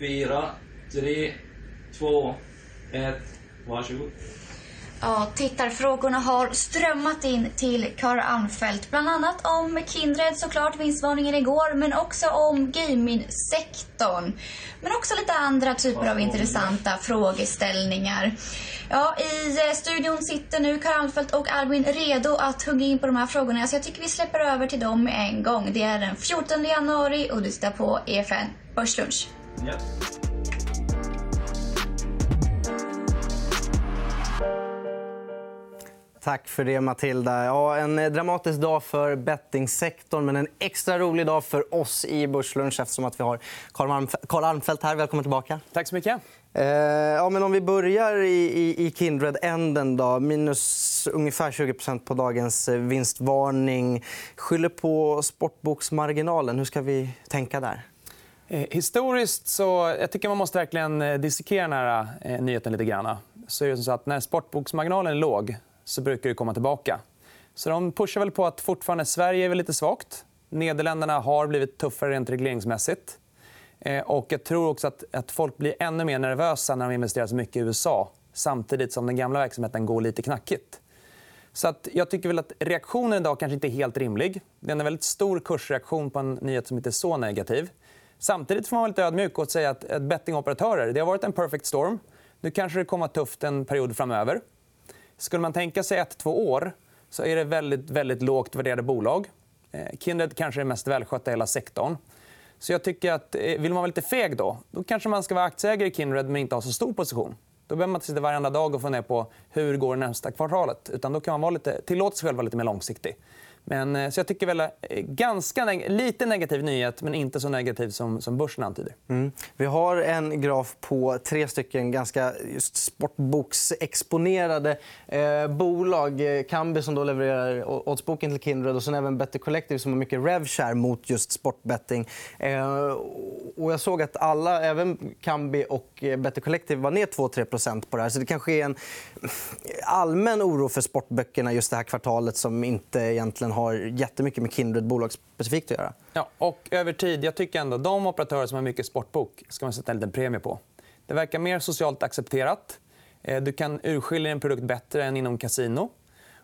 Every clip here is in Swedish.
fyra, tre, två, ett. Varsågod. Ja, tittarfrågorna har strömmat in till Karl Armfelt. Bland annat om Kindred, såklart, vinstvarningen igår. Men också om gaming-sektorn. Men också lite andra typer av intressanta frågeställningar. Ja, I eh, studion sitter nu Karl Armfelt och Albin redo att hugga in på de här frågorna. Så jag tycker vi släpper över till dem en gång. Det är den 14 januari och du tittar på EFN Börslunch. Tack för det, Matilda. Ja, en eh, dramatisk dag för bettingsektorn men en extra rolig dag för oss i Börslunch eftersom att vi har Carl Armfelt här. Välkommen tillbaka. Tack så mycket. Eh, ja, men om vi börjar i, i, i Kindred-änden. Då. Minus ungefär 20% på dagens eh, vinstvarning. Skyller på sportboksmarginalen. Hur ska vi tänka där? Eh, historiskt så jag tycker man måste verkligen eh, dissekera den här eh, nyheten lite grann. Så är det så att när sportboksmarginalen är låg så brukar det komma tillbaka. Så de pushar väl på att fortfarande Sverige är lite svagt. Nederländerna har blivit tuffare rent regleringsmässigt. Och jag tror också att, att folk blir ännu mer nervösa när de investerar så mycket i USA samtidigt som den gamla verksamheten går lite knackigt. Så att jag tycker väl att reaktionen idag kanske inte är helt rimlig. Det är en väldigt stor kursreaktion på en nyhet som inte är så negativ. Samtidigt får man vara lite ödmjuk och säga att eh, bettingoperatörer det har varit en perfect storm. Nu kanske det kommer att tufft en period framöver. Skulle man tänka sig ett, två år så är det väldigt, väldigt lågt värderade bolag. Eh, Kindred kanske är det mest välskötta i hela sektorn. Så jag tycker att, eh, vill man vara lite feg då, då kanske man ska vara aktieägare i Kindred men inte ha så stor position. Då behöver man inte sitta varenda dag och fundera på hur går det nästa kvartalet. Utan då kan man vara lite, tillåta sig själv vara lite mer långsiktig. Men, eh, så jag tycker väl eh, ganska neg lite negativ nyhet, men inte så negativ som, som börsen antyder. Mm. Vi har en graf på tre stycken ganska just sportboksexponerade eh, bolag. Kambi som då levererar oddsboken till Kindred och sen även Better Collective som har mycket revshare mot just sportbetting. Eh, och jag såg att alla, även Kambi och eh, Better Collective var ner 2-3% på det här. Så det kanske är en allmän oro för sportböckerna just det här kvartalet som inte egentligen har har jättemycket med Kindred bolagsspecifikt att göra. Ja, och över tid, jag tycker ändå de operatörer som har mycket sportbok ska man sätta en liten premie på. Det verkar mer socialt accepterat. Eh, du kan urskilja en produkt bättre än inom kasino.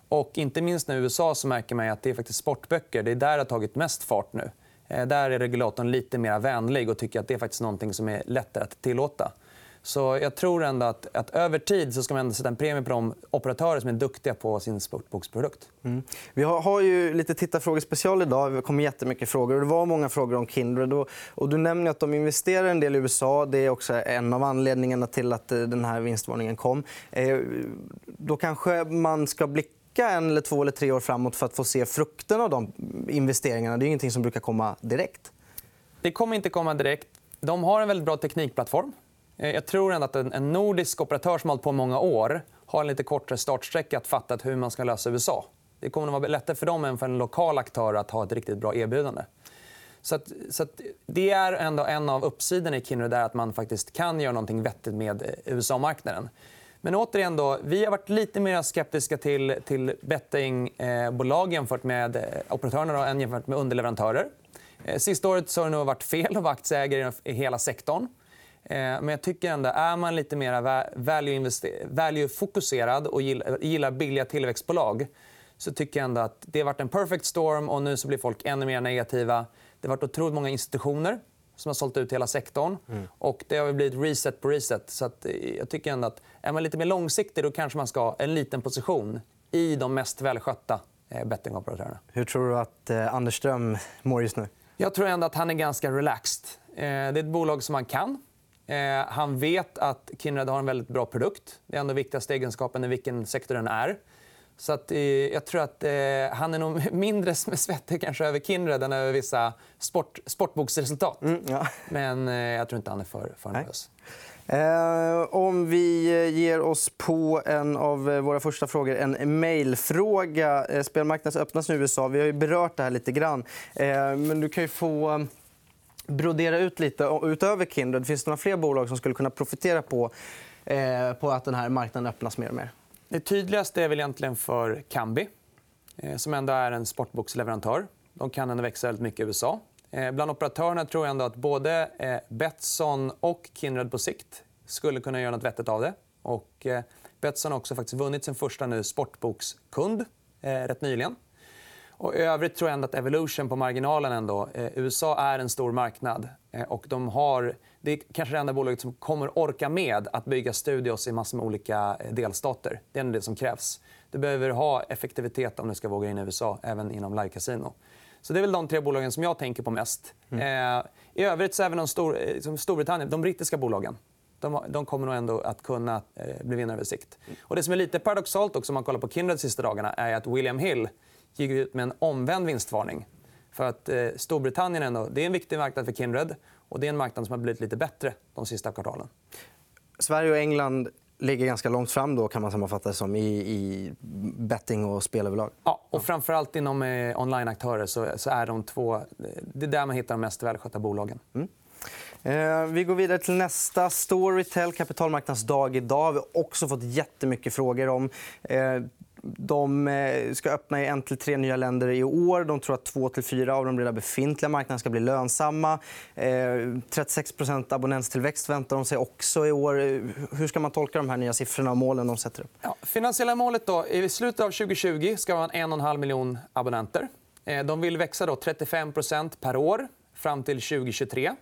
Och inte minst i USA så märker man att det är faktiskt sportböcker. Det är där det har tagit mest fart nu. Eh, där är regulatorn lite mer vänlig och tycker att det är faktiskt någonting som är lättare att tillåta. Så jag tror ändå att, att över tid så ska man ändå sätta en premie på de operatörer som är duktiga på sin sportboksprodukt. Mm. Vi har, har ju lite tittarfrågespecial idag. Det kommer jättemycket frågor. Det var många frågor om Kindred. Och, och du nämner att de investerar en del i USA. Det är också en av anledningarna till att eh, den här vinstvarningen kom. Eh, då kanske man ska blicka en, eller två eller tre år framåt för att få se frukten av de investeringarna. Det är ingenting som brukar komma direkt. Det kommer inte komma direkt. De har en väldigt bra teknikplattform. Eh, jag tror ändå att en nordisk operatör som har hållit på många år har en lite kortare startsträcka att fatta hur man ska lösa USA. Det kommer att vara lättare för dem än för en lokal aktör att ha ett riktigt bra erbjudande. Så, att, så att det är ändå en av uppsidorna i Kindred att man faktiskt kan göra något vettigt med eh, USA-marknaden. Men återigen, då, vi har varit lite mer skeptiska till, till bettingbolag eh, jämfört med operatörerna operatörerna än jämfört med underleverantörer. Sista året så har det nog varit fel att vara aktieägare i hela sektorn. Eh, men jag tycker ändå, är man lite mer value-fokuserad och gillar billiga tillväxtbolag så tycker jag ändå att det har varit en perfect storm och nu så blir folk ännu mer negativa. Det har varit otroligt många institutioner som har sålt ut hela sektorn. Mm. Och det har blivit reset på reset. Så eh, jag tycker ändå att är man lite mer långsiktig då kanske man ska ha en liten position i de mest välskötta eh, bettingoperatörerna. Hur tror du att Anders Ström mår just nu? Jag tror ändå att han är ganska relaxed. Det är ett bolag som han kan. Eh, han vet att Kindred har en väldigt bra produkt. Det är ändå viktigaste egenskapen i vilken sektor den är. Så att, eh, jag tror att eh, han är nog mindre svettig kanske över Kindred än över vissa sport, sportboksresultat. Mm, ja. Men eh, jag tror inte han är för, för nervös. Eh, om vi ger oss på en av våra första frågor, en mejlfråga. Eh, spelmarknaden öppnas nu i USA. Vi har ju berört det här lite grann. Eh, men du kan ju få brodera ut lite. Utöver Kindred, finns det några fler bolag som skulle kunna profitera på, eh, på att den här marknaden öppnas mer och mer? Det tydligaste är väl egentligen för Kambi, eh, som ändå är en sportboksleverantör. De kan ändå växa väldigt mycket i USA. Eh, bland operatörerna tror jag ändå att både eh, Betsson och Kindred på sikt skulle kunna göra något vettigt av det. Och, eh, Betsson har också faktiskt vunnit sin första nu sportbokskund eh, rätt nyligen. Och I övrigt tror jag att Evolution på marginalen ändå. Eh, USA är en stor marknad. Eh, och de har, det är kanske det enda bolaget som kommer orka med att bygga studios i massor med olika eh, delstater. Det är det som krävs. Du behöver ha effektivitet om du ska våga in i USA, även inom live-casino. Så det är väl de tre bolagen som jag tänker på mest. Mm. Eh, I övrigt så även de stor, eh, Storbritannien, de brittiska bolagen. De, de, kommer nog ändå att kunna eh, bli vinnare över sikt. Och det som är lite paradoxalt också om man kollar på Kindred de sista dagarna är att William Hill gick ut med en omvänd vinstvarning. För att eh, Storbritannien ändå, det är en viktig marknad för Kindred och det är en marknad som har blivit lite bättre de sista kvartalen. Sverige och England ligger ganska långt fram då, kan man sammanfatta det som, i, i betting och spel överlag. Ja, och framförallt inom eh, onlineaktörer så, så är de två... Det är där man hittar de mest välskötta bolagen. Mm. Eh, vi går vidare till nästa. Storytel, kapitalmarknadsdag idag. Vi har också fått jättemycket frågor om. Eh, de eh, ska öppna i en till tre nya länder i år. De tror att två till fyra av de redan befintliga marknaderna ska bli lönsamma. Eh, 36 abonnenstillväxt abonnentstillväxt väntar de sig också i år. Eh, hur ska man tolka de här nya siffrorna och målen de sätter upp? Ja, finansiella målet då, i slutet av 2020 ska man ha en och en halv miljon abonnenter. De vill växa då 35% per år fram till 2023.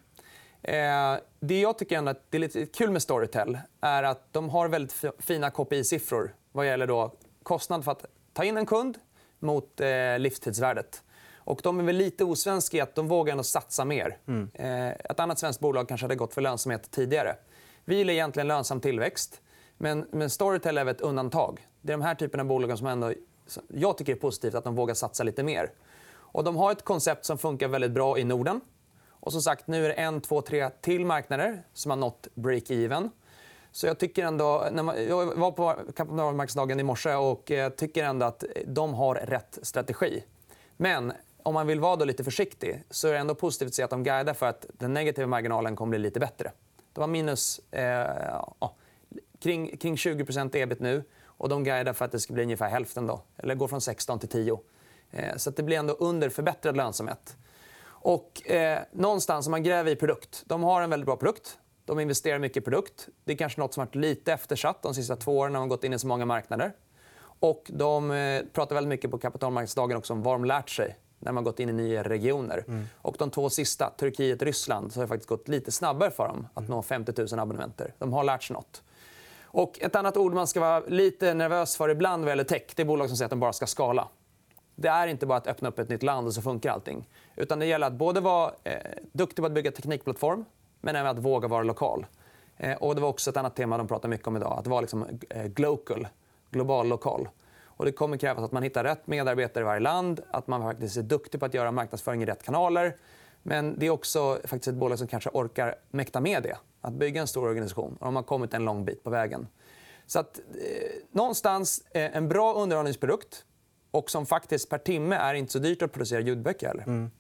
Det jag tycker är lite kul med Storytel är att de har väldigt fina KPI-siffror vad gäller då kostnad för att ta in en kund mot eh, livstidsvärdet. Och de är väl lite osvenska i att de vågar ändå satsa mer. Mm. Eh, ett annat svenskt bolag kanske hade gått för lönsamhet tidigare. Vi gillar egentligen lönsam tillväxt. Men, men Storytel är ett undantag. Det är de här typerna av bolag som ändå, jag tycker är positivt att de vågar satsa lite mer. Och de har ett koncept som funkar väldigt bra i Norden. Och som sagt, nu är det en, två, tre till marknader som har nått break-even. Så jag tycker ändå... När man, jag var på kapitalmarknadsdagen i morse och jag tycker ändå att de har rätt strategi. Men om man vill vara då lite försiktig så är det ändå positivt att se att de guidar för att den negativa marginalen kommer bli lite bättre. De har minus eh, ja, kring, kring 20% ebit nu och de guidar för att det ska bli ungefär hälften. Då, eller gå från 16 till 10. Eh, så det blir ändå under förbättrad lönsamhet. Och, eh, någonstans om man gräver i produkt. De har en väldigt bra produkt. De investerar mycket i produkt. Det är kanske nåt som varit lite eftersatt de sista två åren när de gått in i så många marknader. Och de eh, pratar väldigt mycket på kapitalmarknadsdagen också om vad de lärt sig när man gått in i nya regioner. Mm. Och de två sista, Turkiet och Ryssland, så har det faktiskt gått lite snabbare för dem att nå 50 000 abonnementer. De har lärt sig nåt. Och ett annat ord man ska vara lite nervös för ibland vad gäller tech det är bolag som säger att de bara ska skala. Det är inte bara att öppna upp ett nytt land och så funkar allting. Utan det gäller att både vara eh, duktig på att bygga teknikplattform men även att våga vara lokal. Eh, och det var också ett annat tema de pratade mycket om idag. Att vara liksom, eh, global, global, lokal. Och det kommer krävas att man hittar rätt medarbetare i varje land. Att man faktiskt är duktig på att göra marknadsföring i rätt kanaler. Men det är också faktiskt ett bolag som kanske orkar mäkta med det. Att bygga en stor organisation. Och de har kommit en lång bit på vägen. Så att, eh, någonstans eh, en bra underhållningsprodukt och som faktiskt per timme är inte så dyrt att producera ljudböcker. Mm.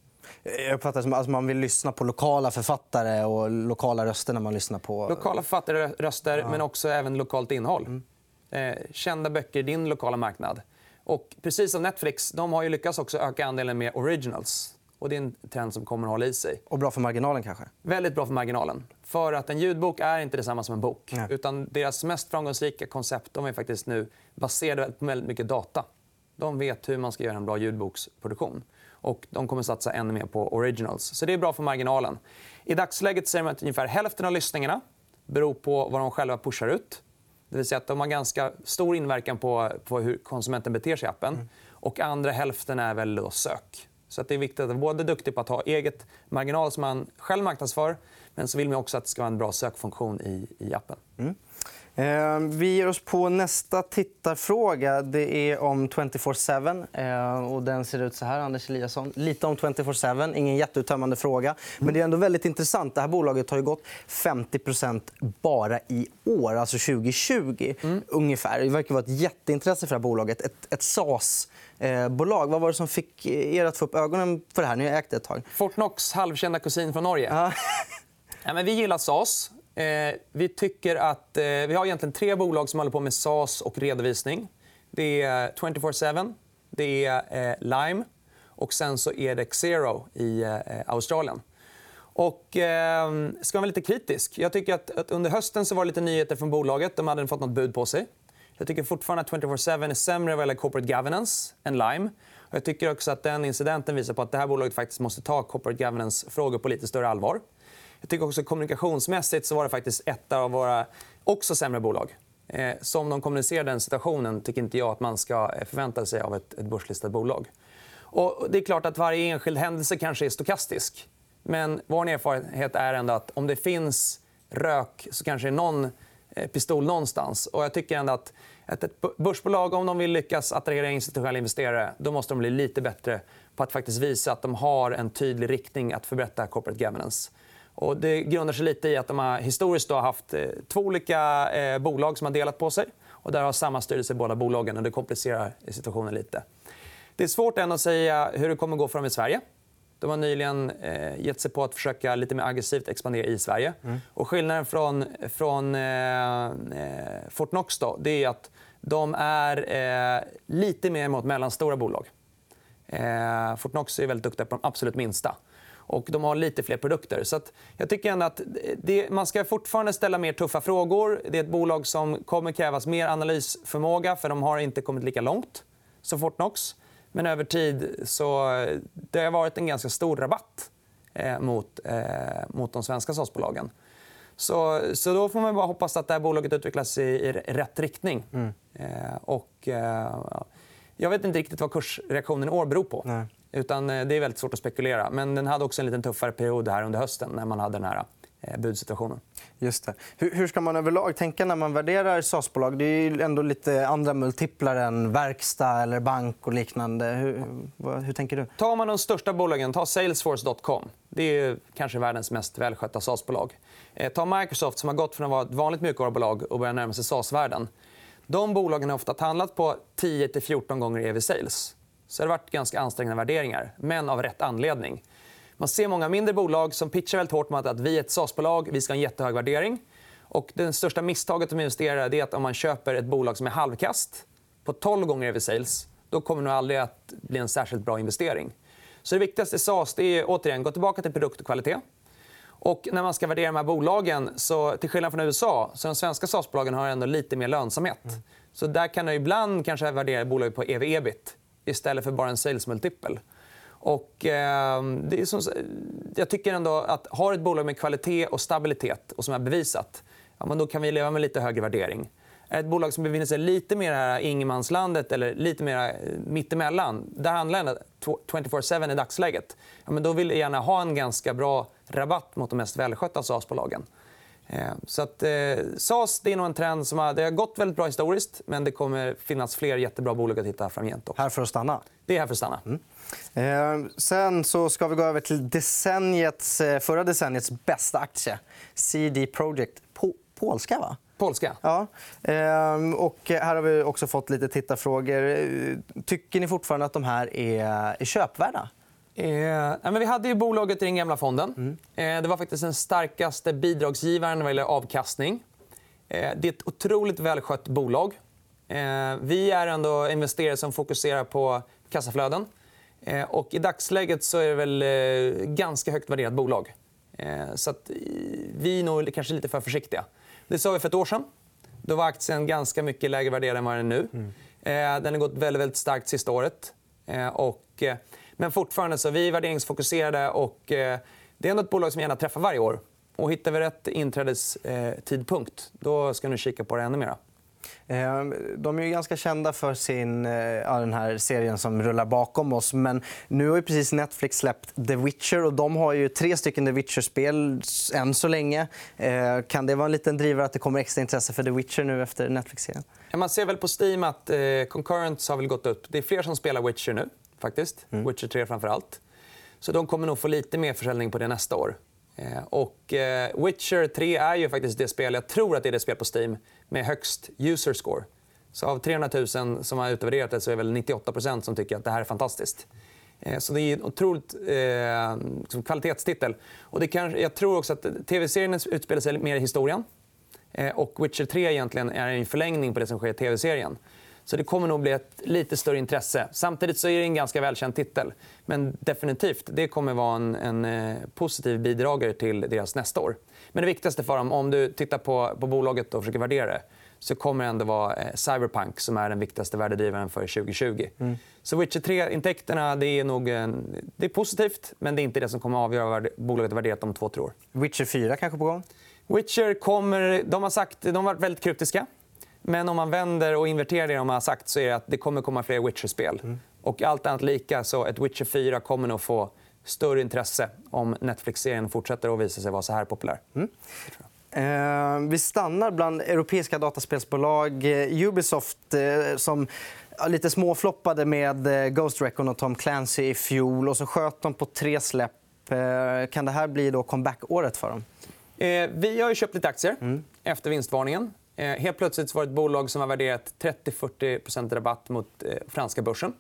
Jag uppfattar som att alltså man vill lyssna på lokala författare och lokala röster när man lyssnar på... Lokala författare, röster, ja. men också även lokalt innehåll. Mm. Eh, kända böcker i din lokala marknad. Och precis som Netflix de har ju lyckats också öka andelen med originals. Och det är en trend som kommer att hålla i sig. Och bra för marginalen kanske? Väldigt bra för marginalen. För att en ljudbok är inte detsamma som en bok. Nej. Utan deras mest framgångsrika koncept de är faktiskt nu baserade på väldigt mycket data. De vet hur man ska göra en bra ljudboksproduktion. Och de kommer satsa ännu mer på originals. Så det är bra för marginalen. I dagsläget säger man att ungefär hälften av lyssningarna beror på vad de själva pushar ut. Det vill säga att de har ganska stor inverkan på, på hur konsumenten beter sig i appen. Mm. Och andra hälften är väl då sök. Så att det är viktigt att vara både duktig på att ha eget marginal som man själv marknadsför men så vill man också att det ska vara en bra sökfunktion i, i appen. Mm. Eh, vi ger oss på nästa tittarfråga. Det är om 24-7. Eh, den ser ut så här, Anders Eliasson. Lite om 24-7. Ingen jätteuttömmande fråga. Men det är ändå väldigt intressant. Det här bolaget har gått 50% bara i år, alltså 2020. Mm. ungefär. Det verkar vara ett jätteintresse för det här bolaget. Ett, ett SAS-bolag. Vad var det som fick er att få upp ögonen för det här? Ni har ägt det ett tag. Fortnox halvkända kusin från Norge. Ja. Ja, men vi gillar SAS. Eh, vi tycker att... Eh, vi har egentligen tre bolag som håller på med SaaS och redovisning. Det är 24-7, det är eh, Lime och sen så är det Xero i eh, Australien. Och, eh, ska man vara lite kritisk. Jag tycker att, att, under hösten så var det lite nyheter från bolaget. De hade fått något bud på sig. Jag tycker fortfarande att 24-7 är sämre vad gäller corporate governance än Lime. Och jag tycker också att den incidenten visar på att det här bolaget faktiskt måste ta corporate governance-frågor på lite större allvar. Jag tycker också kommunikationsmässigt så var det faktiskt ett av våra också sämre bolag. Eh, som de kommunicerar den situationen tycker inte jag att man ska eh, förvänta sig av ett, ett börslistat bolag. Och det är klart att varje enskild händelse kanske är stokastisk. Men vår erfarenhet är ändå att om det finns rök så kanske det är någon eh, pistol någonstans. Och jag tycker ändå att ett börsbolag, om de vill lyckas attrahera institutionella investerare då måste de bli lite bättre på att faktiskt visa att de har en tydlig riktning att förbättra corporate governance. Och det grundar sig lite i att de har historiskt har haft eh, två olika eh, bolag som har delat på sig. Och där har samma styrelse i båda bolagen. och Det komplicerar situationen lite. Det är svårt än att säga hur det kommer att gå för dem i Sverige. De har nyligen eh, gett sig på att försöka lite mer aggressivt expandera i Sverige. Mm. Och skillnaden från, från eh Fortnox då, det är att de är eh, lite mer mot mellanstora bolag. Eh, Fortnox är väldigt duktiga på de absolut minsta. Och de har lite fler produkter. Så jag tycker ändå att det, man ska fortfarande ställa mer tuffa frågor. Det är ett bolag som kommer krävas mer analysförmåga för de har inte kommit lika långt som Fortnox. Men över tid så det har varit en ganska stor rabatt eh, mot, eh, mot de svenska SAS-bolagen. Så, så då får man bara hoppas att det här bolaget utvecklas i, i rätt riktning. Mm. Eh, och, eh, jag vet inte riktigt vad kursreaktionen i år beror på. Nej. Utan eh, det är väldigt svårt att spekulera. Men den hade också en lite tuffare period här under hösten när man hade den här eh, budsituationen. Just det. Hur, ska man överlag tänka när man värderar SAS-bolag? Det är ändå lite andra multiplar än verkstad eller bank och liknande. Hur, hur tänker du? Tar man de största bolagen, ta Salesforce.com. Det är kanske världens mest välskötta SAS-bolag. Eh, ta Microsoft, som har gått från att vara ett vanligt mjukvarubolag och börjar närma sig SAS-världen. De bolagen har ofta handlat på 10-14 gånger ev sales. Så det har varit ganska ansträngande värderingar, men av rätt anledning. Man ser många mindre bolag som pitchar väldigt hårt med att vi är ett SAS-bolag, vi ska ha en jättehög värdering. Och det största misstaget som investerare är att om man köper ett bolag som är halvkast på 12 gånger ev sales då kommer det nog aldrig att bli en särskilt bra investering. Så det viktigaste i SAS det är återigen gå tillbaka till produkt och kvalitet. Och när man ska värdera de här bolagen, så till skillnad från USA, så de svenska SAS-bolagen har ändå lite mer lönsamhet. Mm. Så där kan man ibland kanske värdera bolaget på ev-ebit istället för bara en sales multiple. Och, eh, det är som, jag tycker ändå att har ett bolag med kvalitet och stabilitet och som är bevisat, ja, men då kan vi leva med lite högre värdering. Är ett bolag som befinner sig lite mer här ingenmanslandet eller lite mer eh, mittemellan, där handlar det 24-7 i dagsläget, ja, men då vill jag gärna ha en ganska bra rabatt mot de mest välskötta SAS-bolagen. Eh, så att, eh, SAS det är nog en trend som har, det har gått väldigt bra historiskt men det kommer finnas fler jättebra bolag att hitta framgent. Här för att stanna? Det är här för att stanna. Mm. Eh, sen så ska vi gå över till decenniets, eh, förra decenniets bästa aktie. CD Projekt. Po polska, va? Polska. Ja. Eh, och här har vi också fått lite tittarfrågor. Tycker ni fortfarande att de här är, är köpvärda? Eh, men vi hade ju bolaget i den gamla fonden. Mm. Eh, det var faktiskt den starkaste bidragsgivaren vad gäller avkastning. Eh, det är ett otroligt välskött bolag. Eh, vi är ändå investerare som fokuserar på kassaflöden. Eh, och I dagsläget så är det väl eh, ganska högt värderat bolag. Så att vi är nog kanske lite för försiktiga. Det sa vi för ett år sedan. Då var aktien ganska mycket lägre värderad än vad den är nu. Mm. Den har gått väldigt, väldigt starkt sista året. Och men fortfarande så vi är värderingsfokuserade och eh, det är ändå ett bolag som gärna träffar varje år. Och hittar vi rätt inträdestidpunkt då ska ni kika på det ännu mer. Eh, de är ganska kända för sin, ja, den här serien som rullar bakom oss. Men nu har ju precis Netflix släppt The Witcher. och De har ju tre stycken The Witcher-spel än så länge. Eh, kan det vara en liten drivare att det kommer extra intresse för The Witcher nu efter Netflix-serien? Man ser väl på Steam att eh, har väl gått upp. Det är fler som spelar Witcher nu faktiskt. Mm. Witcher 3 framför allt. Så de kommer nog få lite mer försäljning på det nästa år. Eh, och eh, Witcher 3 är ju faktiskt det spel, jag tror att det är det spel på Steam med högst user score. Så av 300 000 som har utvärderat det så är väl 98% som tycker att det här är fantastiskt. Eh, så det är en otroligt eh, kvalitetstitel. Och det kan, jag tror också att tv-serien utspelar sig mer i historien. Och Witcher 3 egentligen är en förlängning på det som sker i tv-serien. Så det kommer nog bli ett lite större intresse. Samtidigt så är det en ganska välkänd titel. Men definitivt, det kommer vara en, en eh, positiv bidragare till deras nästa år. Men det viktigaste för dem, om du tittar på, på bolaget och försöker värdera det så kommer det ändå vara eh, Cyberpunk som är den viktigaste värdedrivaren för 2020. Mm. Så Witcher 3-intäkterna det är nog en, det är positivt, men det är inte det som kommer att avgöra bolaget värderat om två, tre år. Witcher 4 kanske på gång? Witcher kommer... De har, sagt, de har varit väldigt kryptiska. Men om man vänder och inverterar det de har sagt så är det att det kommer komma fler Witcher-spel. Mm. Och allt annat lika, så ett Witcher 4 kommer nog få större intresse om Netflix-serien fortsätter att visa sig vara så här populär. Mm. Eh, vi stannar bland europeiska dataspelsbolag. Eh, Ubisoft eh, som lite småfloppade med eh, Ghost Recon och Tom Clancy i fjol. och så sköt de på tre släpp. Eh, kan det här bli då comeback-året för dem? Eh, vi har köpt lite aktier mm. efter vinstvarningen. Eh, helt plötsligt var det ett bolag som var värderat 30-40% rabatt mot eh, franska börsen.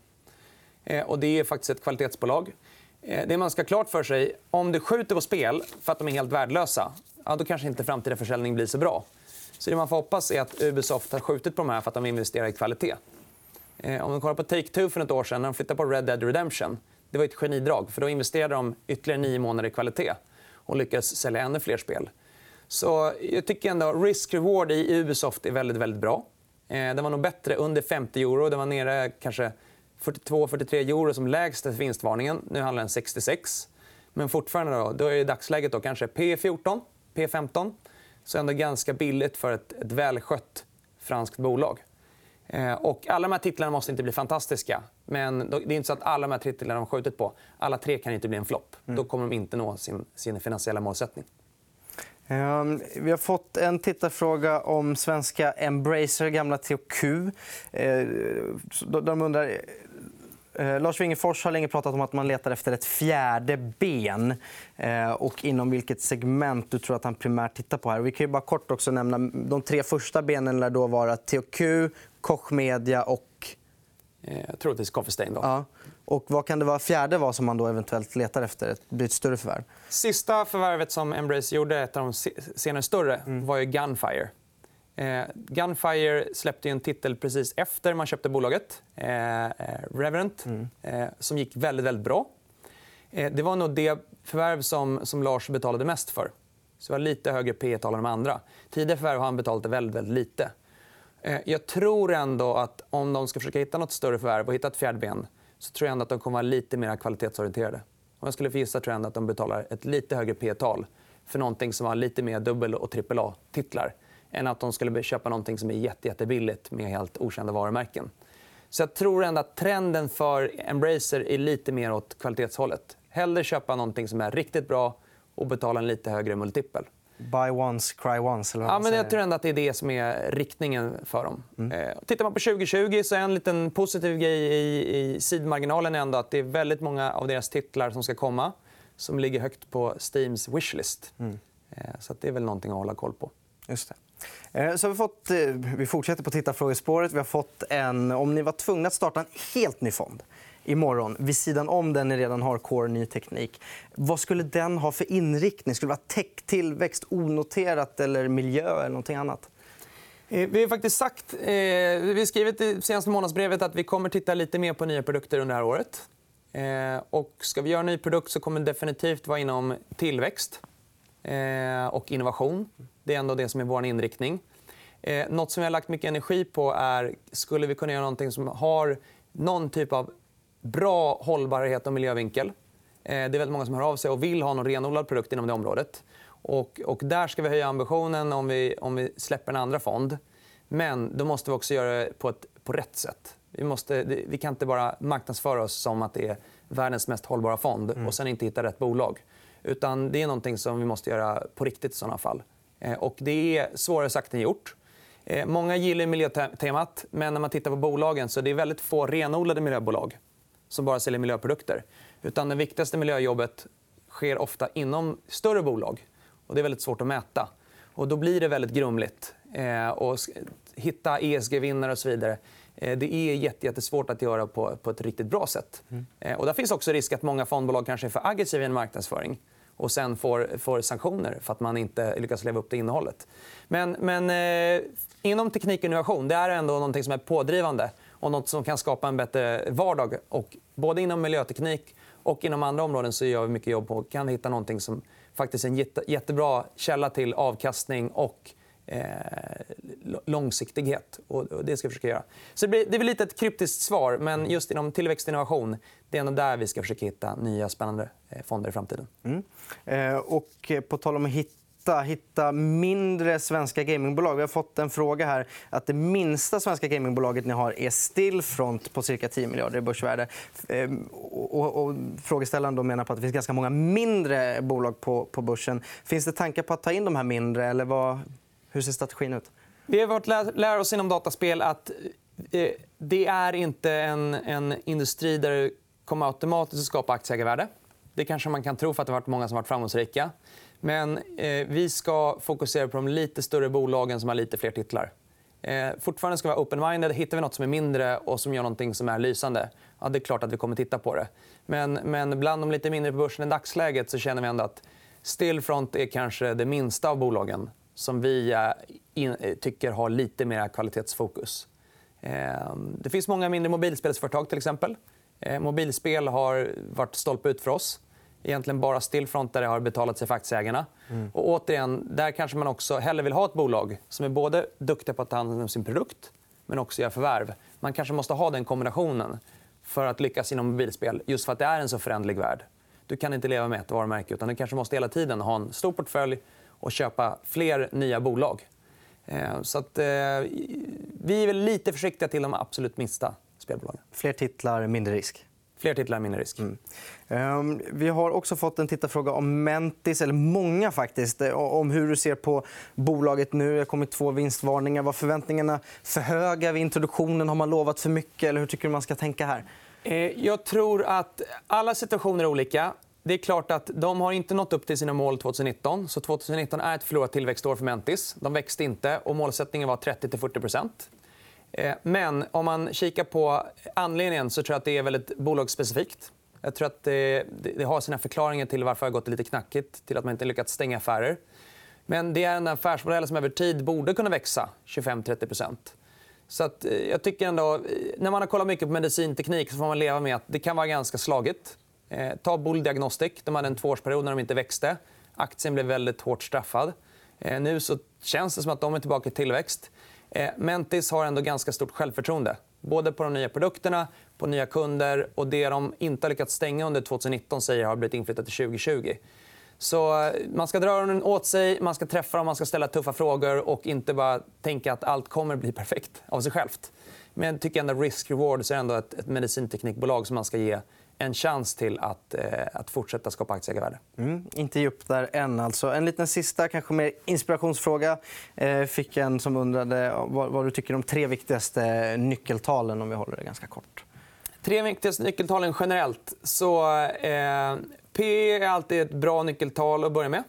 Eh, och det är faktiskt ett kvalitetsbolag. Eh, det man ska ha klart för sig, om du skjuter på spel för att de är helt värdelösa, ja, då kanske inte framtida försäljning blir så bra. Så det man får hoppas är att Ubisoft har skjutit på de här för att de investerar i kvalitet. Eh, om du kollar på Take-Two för ett år sedan, när de flyttade på Red Dead Redemption. Det var ett genidrag, för då investerade de ytterligare nio månader i kvalitet och lyckades sälja ännu fler spel. Så jag tycker ändå risk-reward i Ubisoft är väldigt, väldigt bra. Eh, den var nog bättre under 50 euro. Den var nere kanske 42-43 euro som lägsta vinstvarningen. Nu handlar den 66. Men fortfarande då, då är i dagsläget då kanske P14, P15. Så ändå ganska billigt för ett, ett välskött franskt bolag. Eh, och alla de här titlarna måste inte bli fantastiska. Men det är inte så att alla de här titlarna de skjutit på, alla tre kan inte bli en flopp. Mm. Då kommer de inte nå sin, sin finansiella målsättning. Ehm, vi har fått en tittarfråga om svenska Embracer, gamla THQ. Eh, de undrar... Eh, Lars Wingefors har länge pratat om att man letar efter ett fjärde ben. Eh, och inom vilket segment du tror att han primärt tittar på. här. Vi kan ju bara kort också nämna de tre första benen lär då vara THQ, Koch Media och... Är Coffee Stain. Då. Ja. Och vad kan det vara fjärde var som man då eventuellt letar efter? Ett, ett större förvärv? Sista förvärvet som Embrace gjorde, ett av de senare större, mm. var ju Gunfire. Eh, Gunfire släppte en titel precis efter man köpte bolaget, eh, eh, Reverent, mm. eh, som gick väldigt, väldigt bra. Eh, det var nog det förvärv som, som Lars betalade mest för. Så det var lite högre P tal än de andra. Tidigare förvärv har han betalat väldigt, väldigt lite. Eh, jag tror ändå att om de ska försöka hitta nåt större förvärv och hitta ett fjärde ben så tror jag ändå att de kommer vara lite mer kvalitetsorienterade. Om jag skulle gissa tror jag ändå att de betalar ett lite högre P-tal för någonting som har lite mer dubbel och trippel-a-titlar än att de skulle köpa någonting som är jätte, jättebilligt med helt okända varumärken. Så jag tror ändå att trenden för Embracer är lite mer åt kvalitetshållet. Hellre köpa någonting som är riktigt bra och betala en lite högre multipel. Buy once, cry once. Eller ja, men jag tror ändå att det är det som är riktningen för dem. Mm. Eh, tittar man på 2020 så är en liten positiv grej i, i sidmarginalen ändå att det är väldigt många av deras titlar som ska komma som ligger högt på Steams wishlist. Mm. Eh, så det är väl någonting att hålla koll på. Just det. Eh, så har vi, fått, eh, vi fortsätter på tittarfrågespåret. Vi har fått en... Om ni var tvungna att starta en helt ny fond imorgon vid sidan om den ni redan har core ny teknik. Vad skulle den ha för inriktning? Skulle det vara tech, tillväxt, onoterat eller miljö eller någonting annat? Eh, vi har faktiskt sagt, eh, vi har skrivit i senaste månadsbrevet att vi kommer titta lite mer på nya produkter under det här året. Eh, och ska vi göra en ny produkt så kommer det definitivt vara inom tillväxt eh, och innovation. Det är ändå det som är vår inriktning. Eh, något som vi har lagt mycket energi på är skulle vi kunna göra någonting som har någon typ av bra hållbarhet och miljövinkel. Eh, det är väldigt många som hör av sig och vill ha en renodlad produkt inom det området. Och, och där ska vi höja ambitionen om vi, om vi släpper en andra fond. Men då måste vi också göra det på, ett, på rätt sätt. Vi, måste, vi kan inte bara marknadsföra oss som att det är världens mest hållbara fond mm. och sen inte hitta rätt bolag. Utan det är någonting som vi måste göra på riktigt i såna fall. Eh, och det är svårare sagt än gjort. Eh, många gillar miljötemat, men när man tittar på bolagen så är det väldigt få renodlade miljöbolag som bara säljer miljöprodukter. Utan det viktigaste miljöjobbet sker ofta inom större bolag. Och det är väldigt svårt att mäta. Och då blir det väldigt grumligt. Eh, och hitta ESG-vinnare och så vidare. Eh, det är jättesvårt att göra på, på ett riktigt bra sätt. Mm. Eh, och där finns också risk att många fondbolag kanske är för aggressiva i en marknadsföring. och sen får, får sanktioner för att man inte lyckas leva upp till innehållet. Men, men eh, inom teknik och innovation det är ändå något som är pådrivande och något som kan skapa en bättre vardag. Och både inom miljöteknik och inom andra områden så gör vi mycket jobb på kan hitta något som faktiskt är en jätte, jättebra källa till avkastning och eh, långsiktighet. Och det ska vi försöka göra. Så det, blir, det är lite ett kryptiskt svar, men just inom tillväxt och innovation det är ändå där vi ska försöka hitta nya spännande eh, fonder i framtiden. Mm. Eh, och på tal om att hitta hitta, hitta mindre svenska gamingbolag. Vi har fått en fråga här att det minsta svenska gamingbolaget ni har är Stillfront på cirka 10 miljarder i börsvärde. Ehm, och, och, och, frågeställaren då menar på att det finns ganska många mindre bolag på, på börsen. Finns det tankar på att ta in de här mindre? Eller vad, hur ser strategin ut? Vi har fått lära oss inom dataspel att eh, det är inte en, en industri där det kommer automatiskt att skapa aktieägarvärde. Det kanske man kan tro för att det har varit många som varit framgångsrika. Men eh, vi ska fokusera på de lite större bolagen som har lite fler titlar. Eh, fortfarande ska vi vara open-minded. Hittar vi nåt som är mindre och som gör något som är lysande, ja, det är klart att vi kommer titta på det. Men, men bland de lite mindre på börsen i dagsläget så känner vi ändå att Stillfront är kanske det minsta av bolagen som vi eh, in, eh, tycker har lite mer kvalitetsfokus. Eh, det finns många mindre mobilspelsföretag. till exempel. Eh, mobilspel har varit stolpe ut för oss egentligen bara Stillfront där det har betalat sig för aktieägarna. Mm. Och återigen, där kanske man också hellre vill ha ett bolag som är både duktiga på att ta hand om sin produkt men också göra förvärv. Man kanske måste ha den kombinationen för att lyckas inom mobilspel just för att det är en så förändlig värld. Du kan inte leva med ett varumärke utan du kanske måste hela tiden ha en stor portfölj och köpa fler nya bolag. Eh, så att, eh, vi är väl lite försiktiga till de absolut minsta spelbolagen. Fler titlar, mindre risk. Fler titlar, mindre risk. Mm. Um, vi har också fått en tittarfråga om Mentis, eller många faktiskt, eh, om hur du ser på bolaget nu. Det har kommit två vinstvarningar. Var förväntningarna för höga vid introduktionen? Har man lovat för mycket? Eller hur tycker du man ska tänka här? Eh, jag tror att alla situationer är olika. Det är klart att De har inte nått upp till sina mål 2019. Så 2019 är ett förlorat tillväxtår för Mentis. De växte inte. och Målsättningen var 30-40 Eh, Eh, men om man kikar på anledningen så tror jag att det är väldigt bolagsspecifikt. Jag tror att det, det har sina förklaringar till varför det har gått lite knackigt till att man inte lyckats stänga affärer. Men det är en affärsmodell som över tid borde kunna växa 25-30% så att, eh, jag tycker ändå, eh, när man har kollat mycket på medicinteknik så får man leva med att det kan vara ganska slagigt. Eh, ta Bull Diagnostic. De hade en tvåårsperiod när de inte växte. Aktien blev väldigt hårt straffad. Eh, nu så känns det som att de är tillbaka i tillväxt. Eh, Mentis har ändå ganska stort självförtroende. Både på de nya produkterna, på nya kunder och det de inte har lyckats stänga under 2019 säger har blivit inflyttat till 2020. Så eh, man ska dra öronen åt sig, man ska träffa dem, man ska ställa tuffa frågor och inte bara tänka att allt kommer bli perfekt av sig självt. Men jag tycker ändå risk-reward är ändå ett, ett medicinteknikbolag som man ska ge en chans till att, eh, att fortsätta skapa aktieägarvärde. Mm, inte ge upp där än. Alltså. En liten sista, kanske mer inspirationsfråga. Eh, fick en som undrade vad, vad, du tycker om tre viktigaste nyckeltalen. om vi håller det ganska kort. Tre viktigaste nyckeltalen generellt. Så, eh, P är alltid ett bra nyckeltal att börja med.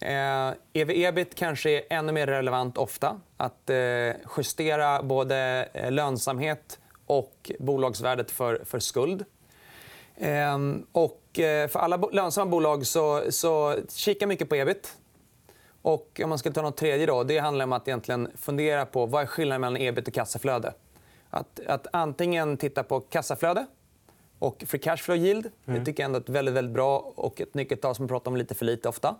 Eh, EV-ebit kanske är ännu mer relevant ofta. Att eh, justera både eh, lönsamhet och bolagsvärdet för, för skuld. Ehm, och eh, för alla lönsamma bolag så, så kika mycket på ebit. Och om man ska ta något tredje då, det handlar om att egentligen fundera på vad är skillnaden mellan ebit och kassaflöde. Att, att antingen titta på kassaflöde och free cash flow yield. Mm. Det tycker jag ändå är ett väldigt, väldigt bra och ett nyckeltal som vi pratar om lite för lite ofta.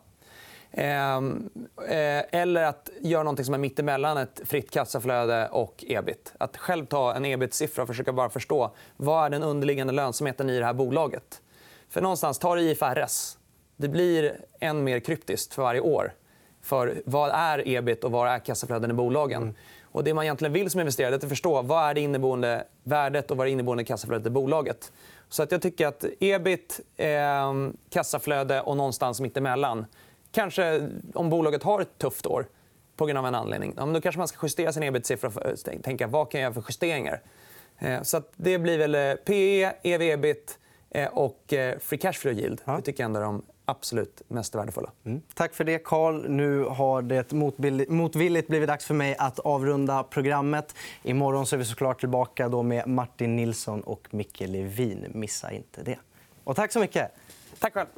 Ehm, eh, eller att göra något som är mittemellan ett fritt kassaflöde och ebit. Att själv ta en ebit-siffra och försöka bara förstå vad är den underliggande lönsamheten i det här bolaget. För någonstans, ta det IFRS. Det blir än mer kryptiskt för varje år. För vad är ebit och vad är kassaflöden i bolagen? Mm. Och det man egentligen vill som investerare är att förstå vad är det inneboende värdet och vad är det inneboende kassaflödet i bolaget. Så att jag tycker att ebit, eh, kassaflöde och någonstans mittemellan Kanske om bolaget har ett tufft år på grund av en anledning. Ja, då kanske man ska justera sin ebit-siffra och tänka vad kan jag göra för justeringar. Eh, så det blir väl eh, PE, EV-ebit eh, och free cash flow yield. Det tycker jag ändå är de absolut mest värdefulla. Mm. Tack för det, Carl. Nu har det motvilligt blivit dags för mig att avrunda programmet. Imorgon är vi såklart tillbaka då med Martin Nilsson och Micke Levin. Missa inte det. Och tack så mycket. Tack själv.